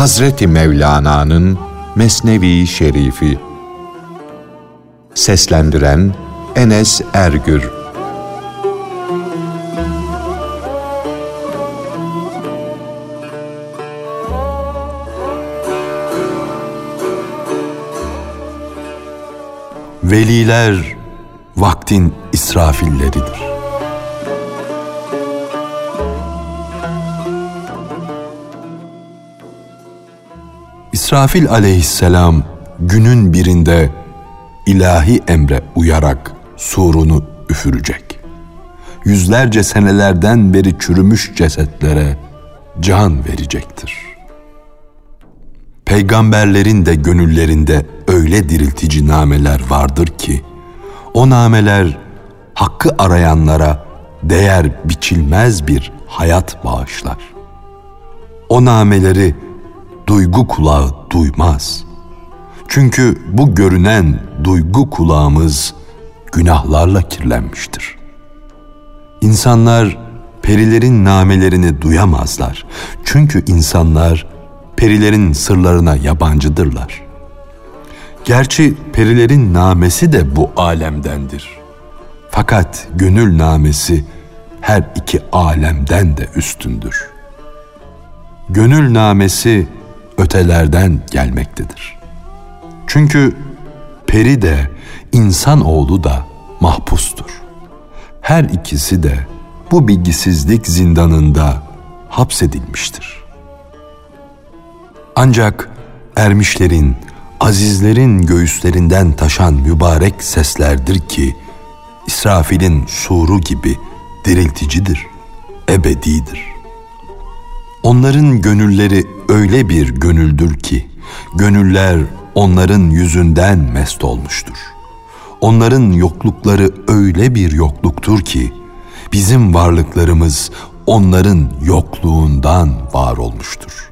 Hazreti Mevlana'nın Mesnevi Şerifi Seslendiren Enes Ergür Veliler vaktin israfilleridir. İsrafil aleyhisselam günün birinde ilahi emre uyarak surunu üfürecek. Yüzlerce senelerden beri çürümüş cesetlere can verecektir. Peygamberlerin de gönüllerinde öyle diriltici nameler vardır ki, o nameler hakkı arayanlara değer biçilmez bir hayat bağışlar. O nameleri duygu kulağı duymaz. Çünkü bu görünen duygu kulağımız günahlarla kirlenmiştir. İnsanlar perilerin namelerini duyamazlar. Çünkü insanlar perilerin sırlarına yabancıdırlar. Gerçi perilerin namesi de bu alemdendir. Fakat gönül namesi her iki alemden de üstündür. Gönül namesi ötelerden gelmektedir. Çünkü peri de insan oğlu da mahpustur. Her ikisi de bu bilgisizlik zindanında hapsedilmiştir. Ancak ermişlerin, azizlerin göğüslerinden taşan mübarek seslerdir ki, İsrafil'in suru gibi dirilticidir, ebedidir. Onların gönülleri öyle bir gönüldür ki, gönüller onların yüzünden mest olmuştur. Onların yoklukları öyle bir yokluktur ki, bizim varlıklarımız onların yokluğundan var olmuştur.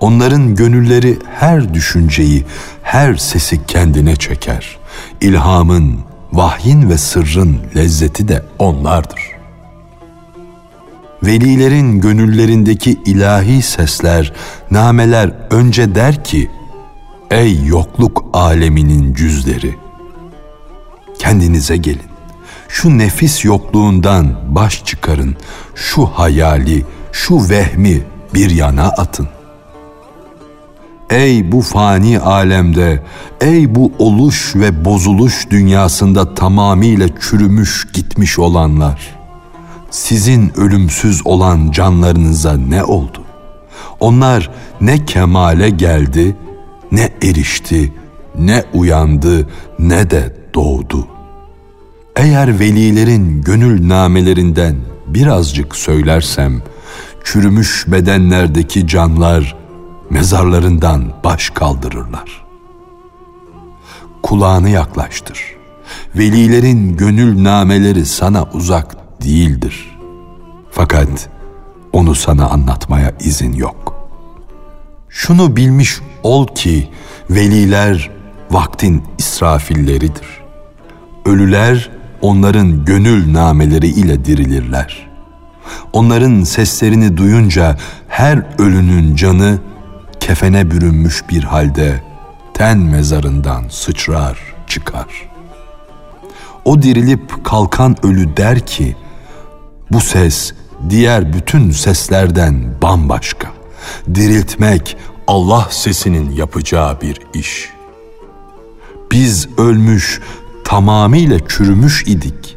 Onların gönülleri her düşünceyi, her sesi kendine çeker. İlhamın, vahyin ve sırrın lezzeti de onlardır. Velilerin gönüllerindeki ilahi sesler, nameler önce der ki, Ey yokluk aleminin cüzleri! Kendinize gelin. Şu nefis yokluğundan baş çıkarın. Şu hayali, şu vehmi bir yana atın. Ey bu fani alemde, ey bu oluş ve bozuluş dünyasında tamamıyla çürümüş gitmiş olanlar.'' Sizin ölümsüz olan canlarınıza ne oldu? Onlar ne kemale geldi, ne erişti, ne uyandı, ne de doğdu. Eğer velilerin gönül namelerinden birazcık söylersem, çürümüş bedenlerdeki canlar mezarlarından baş kaldırırlar. Kulağını yaklaştır. Velilerin gönül nameleri sana uzak değildir. Fakat onu sana anlatmaya izin yok. Şunu bilmiş ol ki veliler vaktin israfilleridir. Ölüler onların gönül nameleri ile dirilirler. Onların seslerini duyunca her ölünün canı kefene bürünmüş bir halde ten mezarından sıçrar çıkar. O dirilip kalkan ölü der ki, bu ses diğer bütün seslerden bambaşka. Diriltmek Allah sesinin yapacağı bir iş. Biz ölmüş, tamamıyla çürümüş idik.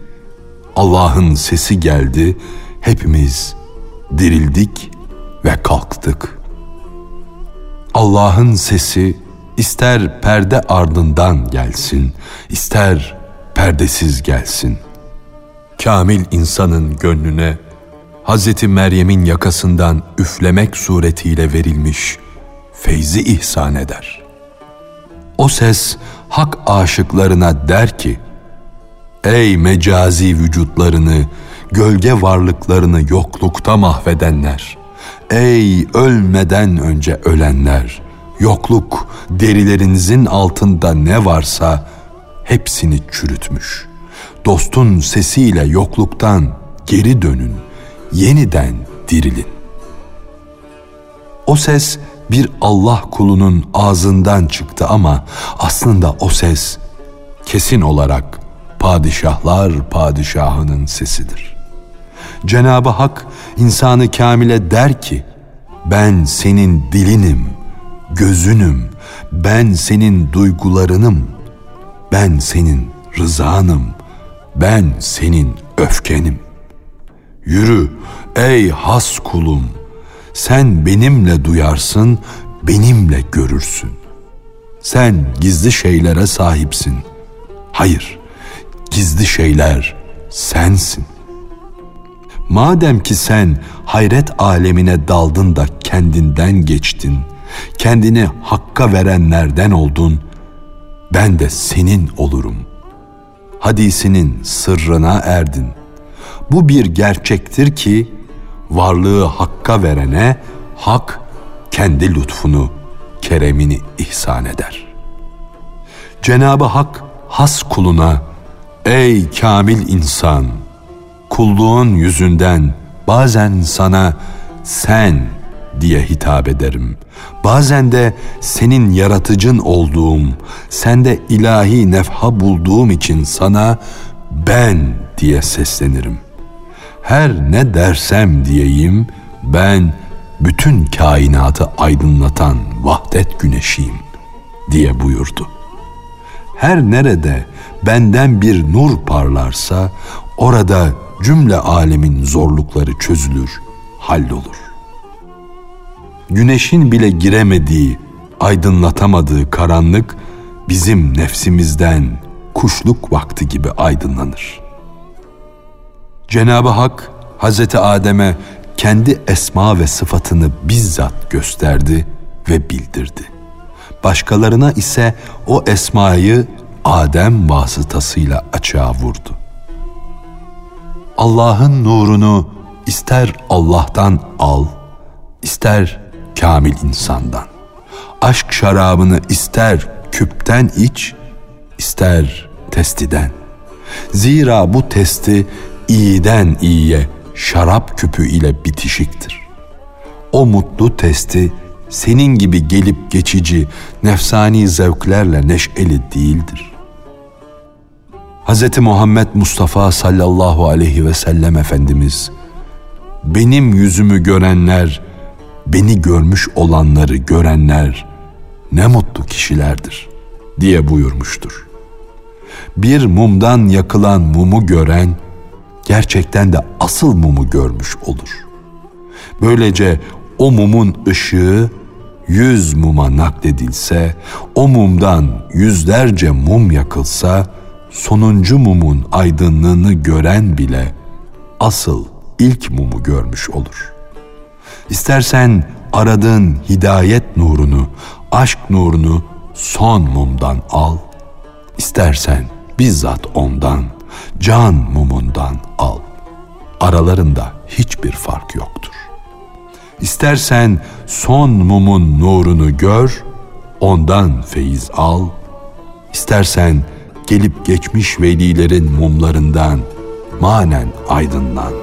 Allah'ın sesi geldi, hepimiz dirildik ve kalktık. Allah'ın sesi ister perde ardından gelsin, ister perdesiz gelsin kamil insanın gönlüne Hazreti Meryem'in yakasından üflemek suretiyle verilmiş feyzi ihsan eder. O ses hak aşıklarına der ki, Ey mecazi vücutlarını, gölge varlıklarını yoklukta mahvedenler! Ey ölmeden önce ölenler! Yokluk derilerinizin altında ne varsa hepsini çürütmüş.'' Dostun sesiyle yokluktan geri dönün, yeniden dirilin. O ses bir Allah kulunun ağzından çıktı ama aslında o ses kesin olarak padişahlar padişahının sesidir. Cenab-ı Hak insanı kamile der ki, ben senin dilinim, gözünüm, ben senin duygularınım, ben senin rızanım, ben senin öfkenim. Yürü ey has kulum, sen benimle duyarsın, benimle görürsün. Sen gizli şeylere sahipsin. Hayır, gizli şeyler sensin. Madem ki sen hayret alemine daldın da kendinden geçtin, kendini hakka verenlerden oldun, ben de senin olurum. Hadisinin sırrına erdin. Bu bir gerçektir ki varlığı hakka verene hak kendi lütfunu, keremini ihsan eder. Cenabı Hak has kuluna ey kamil insan kulluğun yüzünden bazen sana sen diye hitap ederim. Bazen de senin yaratıcın olduğum, sende ilahi nefha bulduğum için sana ben diye seslenirim. Her ne dersem diyeyim ben bütün kainatı aydınlatan vahdet güneşiyim diye buyurdu. Her nerede benden bir nur parlarsa orada cümle alemin zorlukları çözülür, hallolur. Güneşin bile giremediği, aydınlatamadığı karanlık bizim nefsimizden kuşluk vakti gibi aydınlanır. Cenab-ı Hak Hazreti Adem'e kendi esma ve sıfatını bizzat gösterdi ve bildirdi. Başkalarına ise o esmayı Adem vasıtasıyla açığa vurdu. Allah'ın nurunu ister Allah'tan al, ister kamil insandan. Aşk şarabını ister küpten iç, ister testiden. Zira bu testi iyiden iyiye şarap küpü ile bitişiktir. O mutlu testi senin gibi gelip geçici nefsani zevklerle neşeli değildir. Hz. Muhammed Mustafa sallallahu aleyhi ve sellem Efendimiz, benim yüzümü görenler, beni görmüş olanları görenler ne mutlu kişilerdir diye buyurmuştur. Bir mumdan yakılan mumu gören, gerçekten de asıl mumu görmüş olur. Böylece o mumun ışığı yüz muma nakledilse, o mumdan yüzlerce mum yakılsa, sonuncu mumun aydınlığını gören bile asıl ilk mumu görmüş olur. İstersen aradığın hidayet nurunu, aşk nurunu son mumdan al, istersen bizzat ondan, can mumundan al. Aralarında hiçbir fark yoktur. İstersen son mumun nurunu gör, ondan feyiz al. İstersen gelip geçmiş velilerin mumlarından manen aydınlan,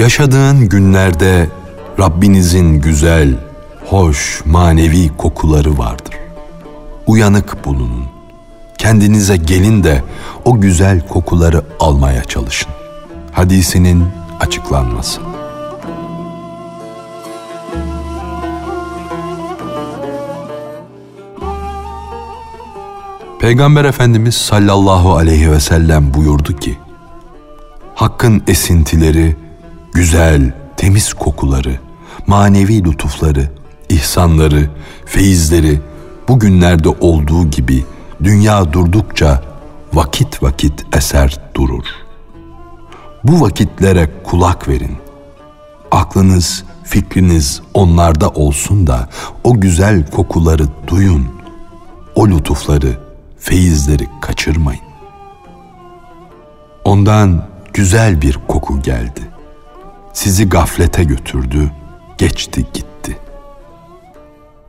Yaşadığın günlerde Rabbinizin güzel, hoş, manevi kokuları vardır. Uyanık bulunun. Kendinize gelin de o güzel kokuları almaya çalışın. Hadisinin açıklanması. Peygamber Efendimiz sallallahu aleyhi ve sellem buyurdu ki, Hakkın esintileri, güzel, temiz kokuları, manevi lütufları, ihsanları, feyizleri bugünlerde olduğu gibi dünya durdukça vakit vakit eser durur. Bu vakitlere kulak verin. Aklınız, fikriniz onlarda olsun da o güzel kokuları duyun. O lütufları, feyizleri kaçırmayın. Ondan güzel bir koku geldi. Sizi gaflete götürdü, geçti gitti.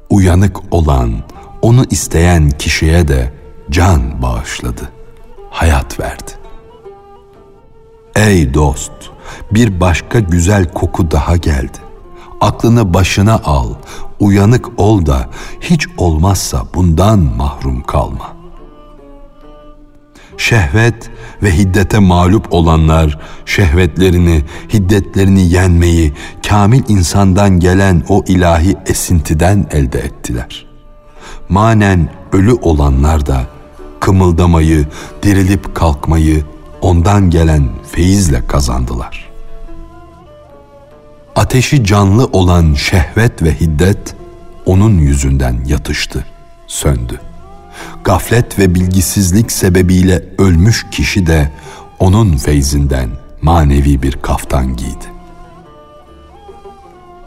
Uyanık olan, onu isteyen kişiye de can bağışladı, hayat verdi. Ey dost, bir başka güzel koku daha geldi. Aklını başına al, uyanık ol da hiç olmazsa bundan mahrum kalma. Şehvet ve hiddete mağlup olanlar şehvetlerini, hiddetlerini yenmeyi kamil insandan gelen o ilahi esintiden elde ettiler. Manen ölü olanlar da kımıldamayı, dirilip kalkmayı ondan gelen feyizle kazandılar. Ateşi canlı olan şehvet ve hiddet onun yüzünden yatıştı, söndü. Gaflet ve bilgisizlik sebebiyle ölmüş kişi de onun feyzinden manevi bir kaftan giydi.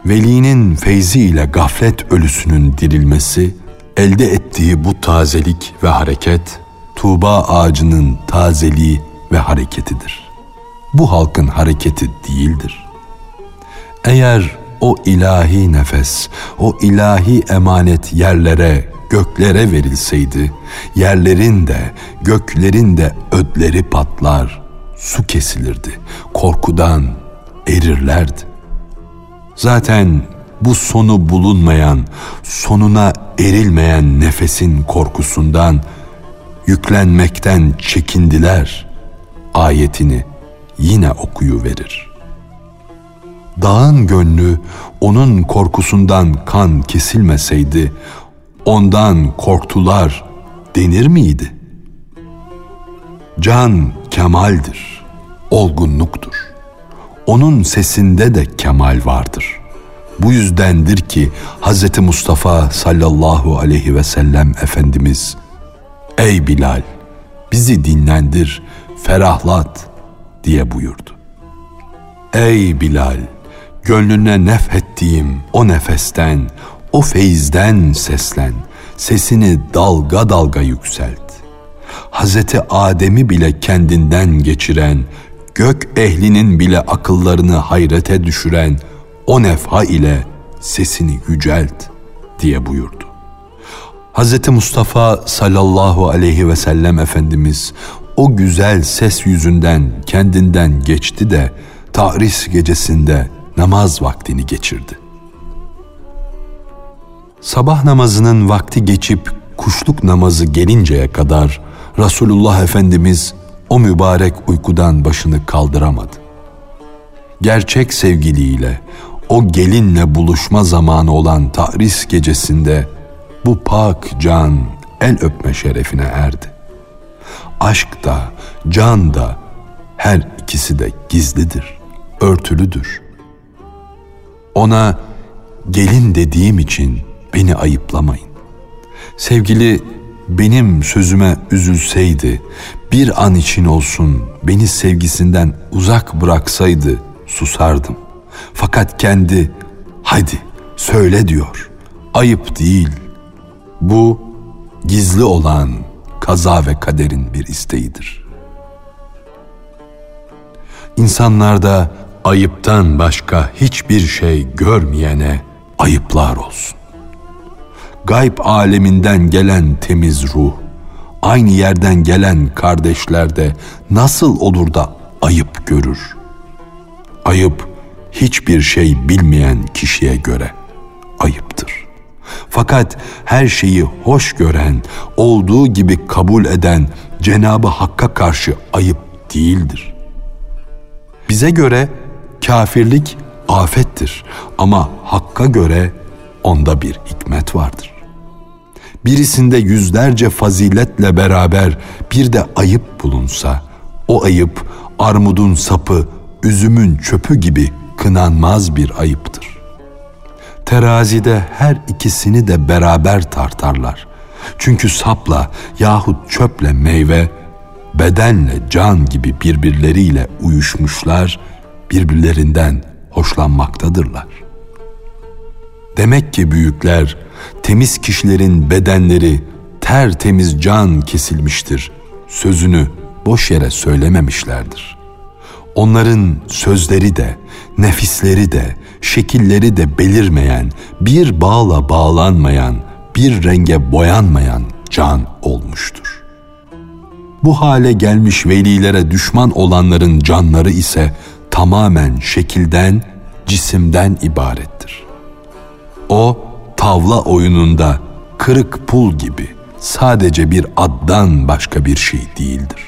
Velinin feyzi ile gaflet ölüsünün dirilmesi, elde ettiği bu tazelik ve hareket, Tuğba ağacının tazeliği ve hareketidir. Bu halkın hareketi değildir. Eğer o ilahi nefes, o ilahi emanet yerlere, göklere verilseydi, yerlerin de, göklerin de ödleri patlar, su kesilirdi, korkudan erirlerdi. Zaten bu sonu bulunmayan, sonuna erilmeyen nefesin korkusundan, yüklenmekten çekindiler. Ayetini yine okuyu verir. Dağın gönlü onun korkusundan kan kesilmeseydi, ondan korktular denir miydi? Can kemaldir, olgunluktur. Onun sesinde de kemal vardır. Bu yüzdendir ki Hz. Mustafa sallallahu aleyhi ve sellem Efendimiz Ey Bilal bizi dinlendir, ferahlat diye buyurdu. Ey Bilal gönlüne nefhettiğim o nefesten, o feyizden seslen, sesini dalga dalga yükselt. Hazreti Adem'i bile kendinden geçiren, gök ehlinin bile akıllarını hayrete düşüren o nefha ile sesini yücelt diye buyurdu. Hz. Mustafa sallallahu aleyhi ve sellem Efendimiz o güzel ses yüzünden kendinden geçti de tahris gecesinde namaz vaktini geçirdi. Sabah namazının vakti geçip kuşluk namazı gelinceye kadar Resulullah Efendimiz o mübarek uykudan başını kaldıramadı. Gerçek sevgiliyle o gelinle buluşma zamanı olan tahris gecesinde bu pak can el öpme şerefine erdi. Aşk da, can da her ikisi de gizlidir, örtülüdür. Ona gelin dediğim için beni ayıplamayın. Sevgili benim sözüme üzülseydi, bir an için olsun beni sevgisinden uzak bıraksaydı susardım. Fakat kendi hadi söyle diyor. Ayıp değil. Bu gizli olan kaza ve kaderin bir isteğidir. İnsanlarda ayıptan başka hiçbir şey görmeyene ayıplar olsun. Gayb aleminden gelen temiz ruh, aynı yerden gelen kardeşlerde nasıl olur da ayıp görür? Ayıp hiçbir şey bilmeyen kişiye göre ayıptır. Fakat her şeyi hoş gören, olduğu gibi kabul eden Cenabı Hakk'a karşı ayıp değildir. Bize göre kafirlik afettir ama Hakk'a göre onda bir hikmet vardır. Birisinde yüzlerce faziletle beraber bir de ayıp bulunsa, o ayıp armudun sapı, üzümün çöpü gibi kınanmaz bir ayıptır. Terazide her ikisini de beraber tartarlar. Çünkü sapla yahut çöple meyve, bedenle can gibi birbirleriyle uyuşmuşlar, birbirlerinden hoşlanmaktadırlar. Demek ki büyükler, temiz kişilerin bedenleri tertemiz can kesilmiştir. Sözünü boş yere söylememişlerdir. Onların sözleri de, nefisleri de, şekilleri de belirmeyen, bir bağla bağlanmayan, bir renge boyanmayan can olmuştur. Bu hale gelmiş velilere düşman olanların canları ise tamamen şekilden, cisimden ibarettir. O tavla oyununda kırık pul gibi sadece bir addan başka bir şey değildir.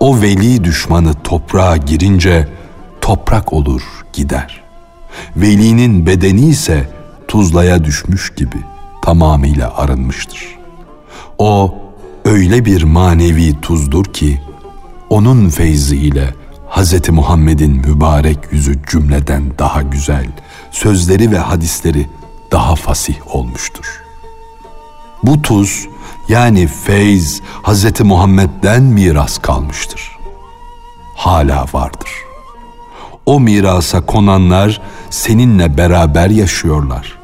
O veli düşmanı toprağa girince toprak olur gider. Velinin bedeni ise tuzlaya düşmüş gibi tamamıyla arınmıştır. O öyle bir manevi tuzdur ki onun feyziyle Hz. Muhammed'in mübarek yüzü cümleden daha güzel, sözleri ve hadisleri daha fasih olmuştur. Bu tuz yani feyz Hz. Muhammed'den miras kalmıştır. Hala vardır. O mirasa konanlar seninle beraber yaşıyorlar.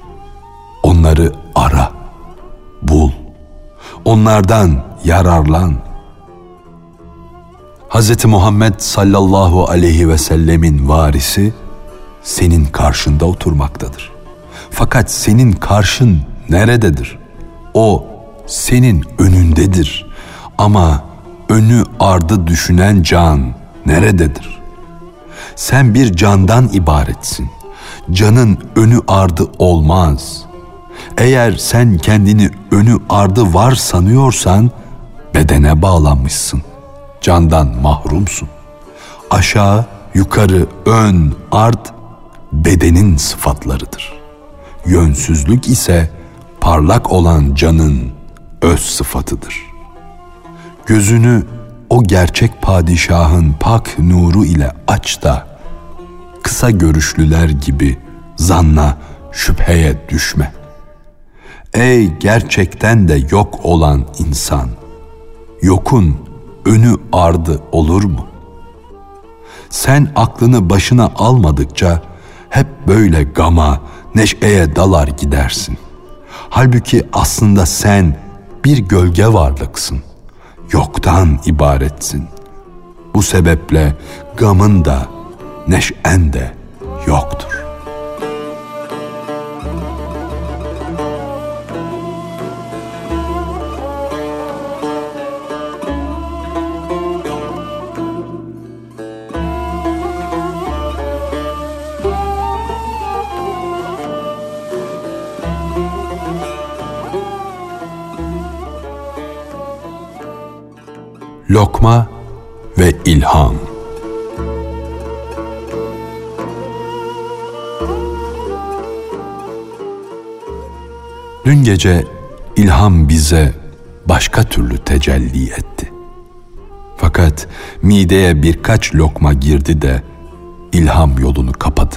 Onları ara, bul. Onlardan yararlan. Hz. Muhammed sallallahu aleyhi ve sellemin varisi senin karşında oturmaktadır. Fakat senin karşın nerededir? O senin önündedir. Ama önü ardı düşünen can nerededir? Sen bir candan ibaretsin. Canın önü ardı olmaz. Eğer sen kendini önü ardı var sanıyorsan bedene bağlanmışsın. Candan mahrumsun. Aşağı, yukarı, ön, art bedenin sıfatlarıdır. Yönsüzlük ise parlak olan canın öz sıfatıdır. Gözünü o gerçek padişahın pak nuru ile aç da kısa görüşlüler gibi zanna şüpheye düşme. Ey gerçekten de yok olan insan, yokun önü ardı olur mu? Sen aklını başına almadıkça hep böyle gama, neşeye dalar gidersin. Halbuki aslında sen bir gölge varlıksın. Yoktan ibaretsin. Bu sebeple gamın da, neşen de yoktur. Lokma ve İlham Dün gece ilham bize başka türlü tecelli etti. Fakat mideye birkaç lokma girdi de ilham yolunu kapadı.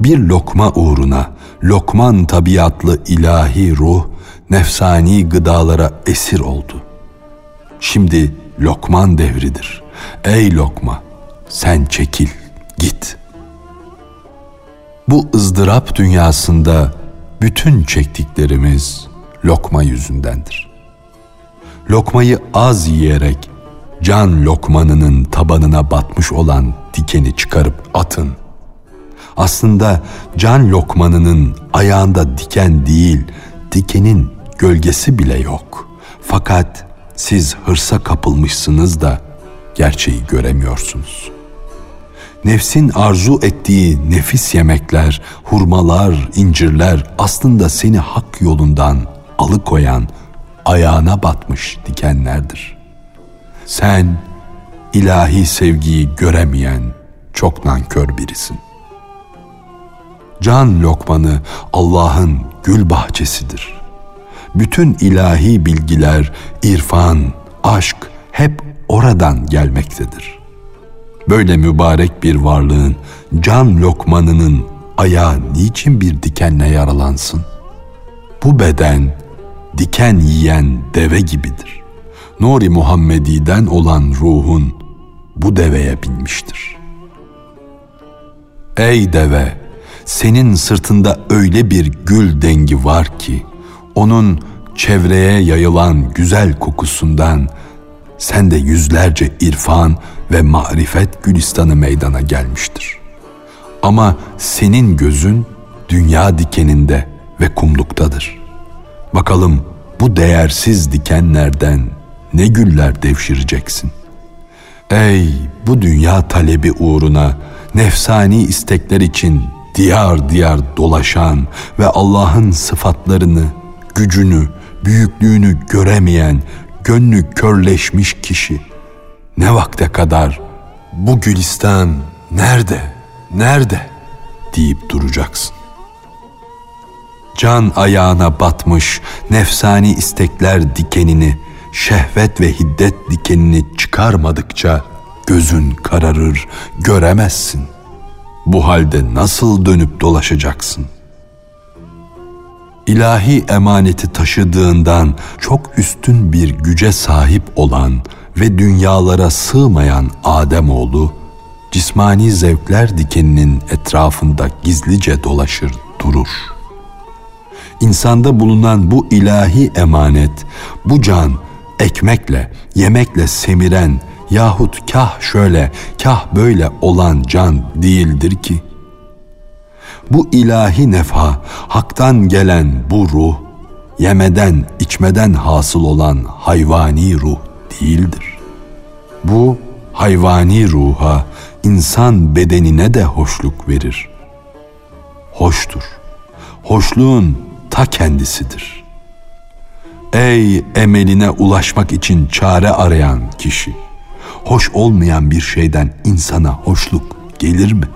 Bir lokma uğruna lokman tabiatlı ilahi ruh nefsani gıdalara esir oldu. Şimdi Lokman devridir. Ey Lokma, sen çekil, git. Bu ızdırap dünyasında bütün çektiklerimiz lokma yüzündendir. Lokmayı az yiyerek can lokmanının tabanına batmış olan dikeni çıkarıp atın. Aslında can lokmanının ayağında diken değil, dikenin gölgesi bile yok. Fakat siz hırsa kapılmışsınız da gerçeği göremiyorsunuz. Nefsin arzu ettiği nefis yemekler, hurmalar, incirler aslında seni hak yolundan alıkoyan, ayağına batmış dikenlerdir. Sen ilahi sevgiyi göremeyen çok nankör birisin. Can lokmanı Allah'ın gül bahçesidir bütün ilahi bilgiler, irfan, aşk hep oradan gelmektedir. Böyle mübarek bir varlığın can lokmanının ayağı niçin bir dikenle yaralansın? Bu beden diken yiyen deve gibidir. Nuri Muhammedi'den olan ruhun bu deveye binmiştir. Ey deve, senin sırtında öyle bir gül dengi var ki, onun çevreye yayılan güzel kokusundan sen de yüzlerce irfan ve marifet gülistanı meydana gelmiştir. Ama senin gözün dünya dikeninde ve kumluktadır. Bakalım bu değersiz dikenlerden ne güller devşireceksin. Ey bu dünya talebi uğruna nefsani istekler için diyar diyar dolaşan ve Allah'ın sıfatlarını, gücünü, büyüklüğünü göremeyen, gönlü körleşmiş kişi. Ne vakte kadar bu gülistan nerede, nerede deyip duracaksın. Can ayağına batmış nefsani istekler dikenini, şehvet ve hiddet dikenini çıkarmadıkça gözün kararır, göremezsin. Bu halde nasıl dönüp dolaşacaksın? İlahi emaneti taşıdığından çok üstün bir güce sahip olan ve dünyalara sığmayan Ademoğlu, cismani zevkler dikeninin etrafında gizlice dolaşır durur. İnsanda bulunan bu ilahi emanet, bu can ekmekle, yemekle semiren yahut kah şöyle, kah böyle olan can değildir ki. Bu ilahi nefa, haktan gelen bu ruh, yemeden, içmeden hasıl olan hayvani ruh değildir. Bu hayvani ruha, insan bedenine de hoşluk verir. Hoştur. Hoşluğun ta kendisidir. Ey emeline ulaşmak için çare arayan kişi! Hoş olmayan bir şeyden insana hoşluk gelir mi?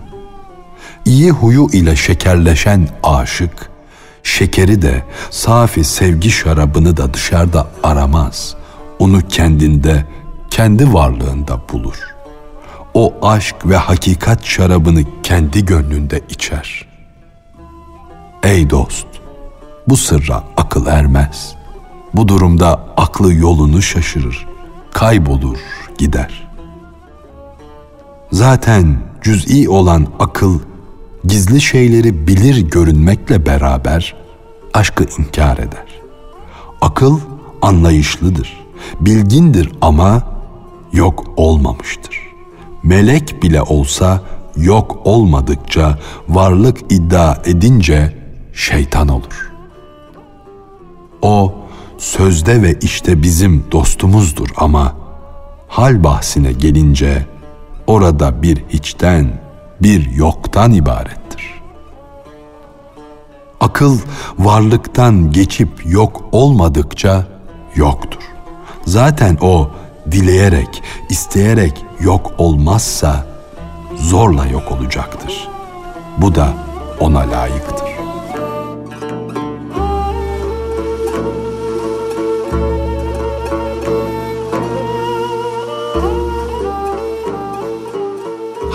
İyi huyu ile şekerleşen aşık, şekeri de safi sevgi şarabını da dışarıda aramaz. Onu kendinde, kendi varlığında bulur. O aşk ve hakikat şarabını kendi gönlünde içer. Ey dost, bu sırra akıl ermez. Bu durumda aklı yolunu şaşırır, kaybolur, gider. Zaten cüz'i olan akıl gizli şeyleri bilir görünmekle beraber aşkı inkar eder. Akıl anlayışlıdır, bilgindir ama yok olmamıştır. Melek bile olsa yok olmadıkça varlık iddia edince şeytan olur. O sözde ve işte bizim dostumuzdur ama hal bahsine gelince orada bir hiçten, bir yoktan ibarettir. Akıl varlıktan geçip yok olmadıkça yoktur. Zaten o dileyerek, isteyerek yok olmazsa zorla yok olacaktır. Bu da ona layıktır.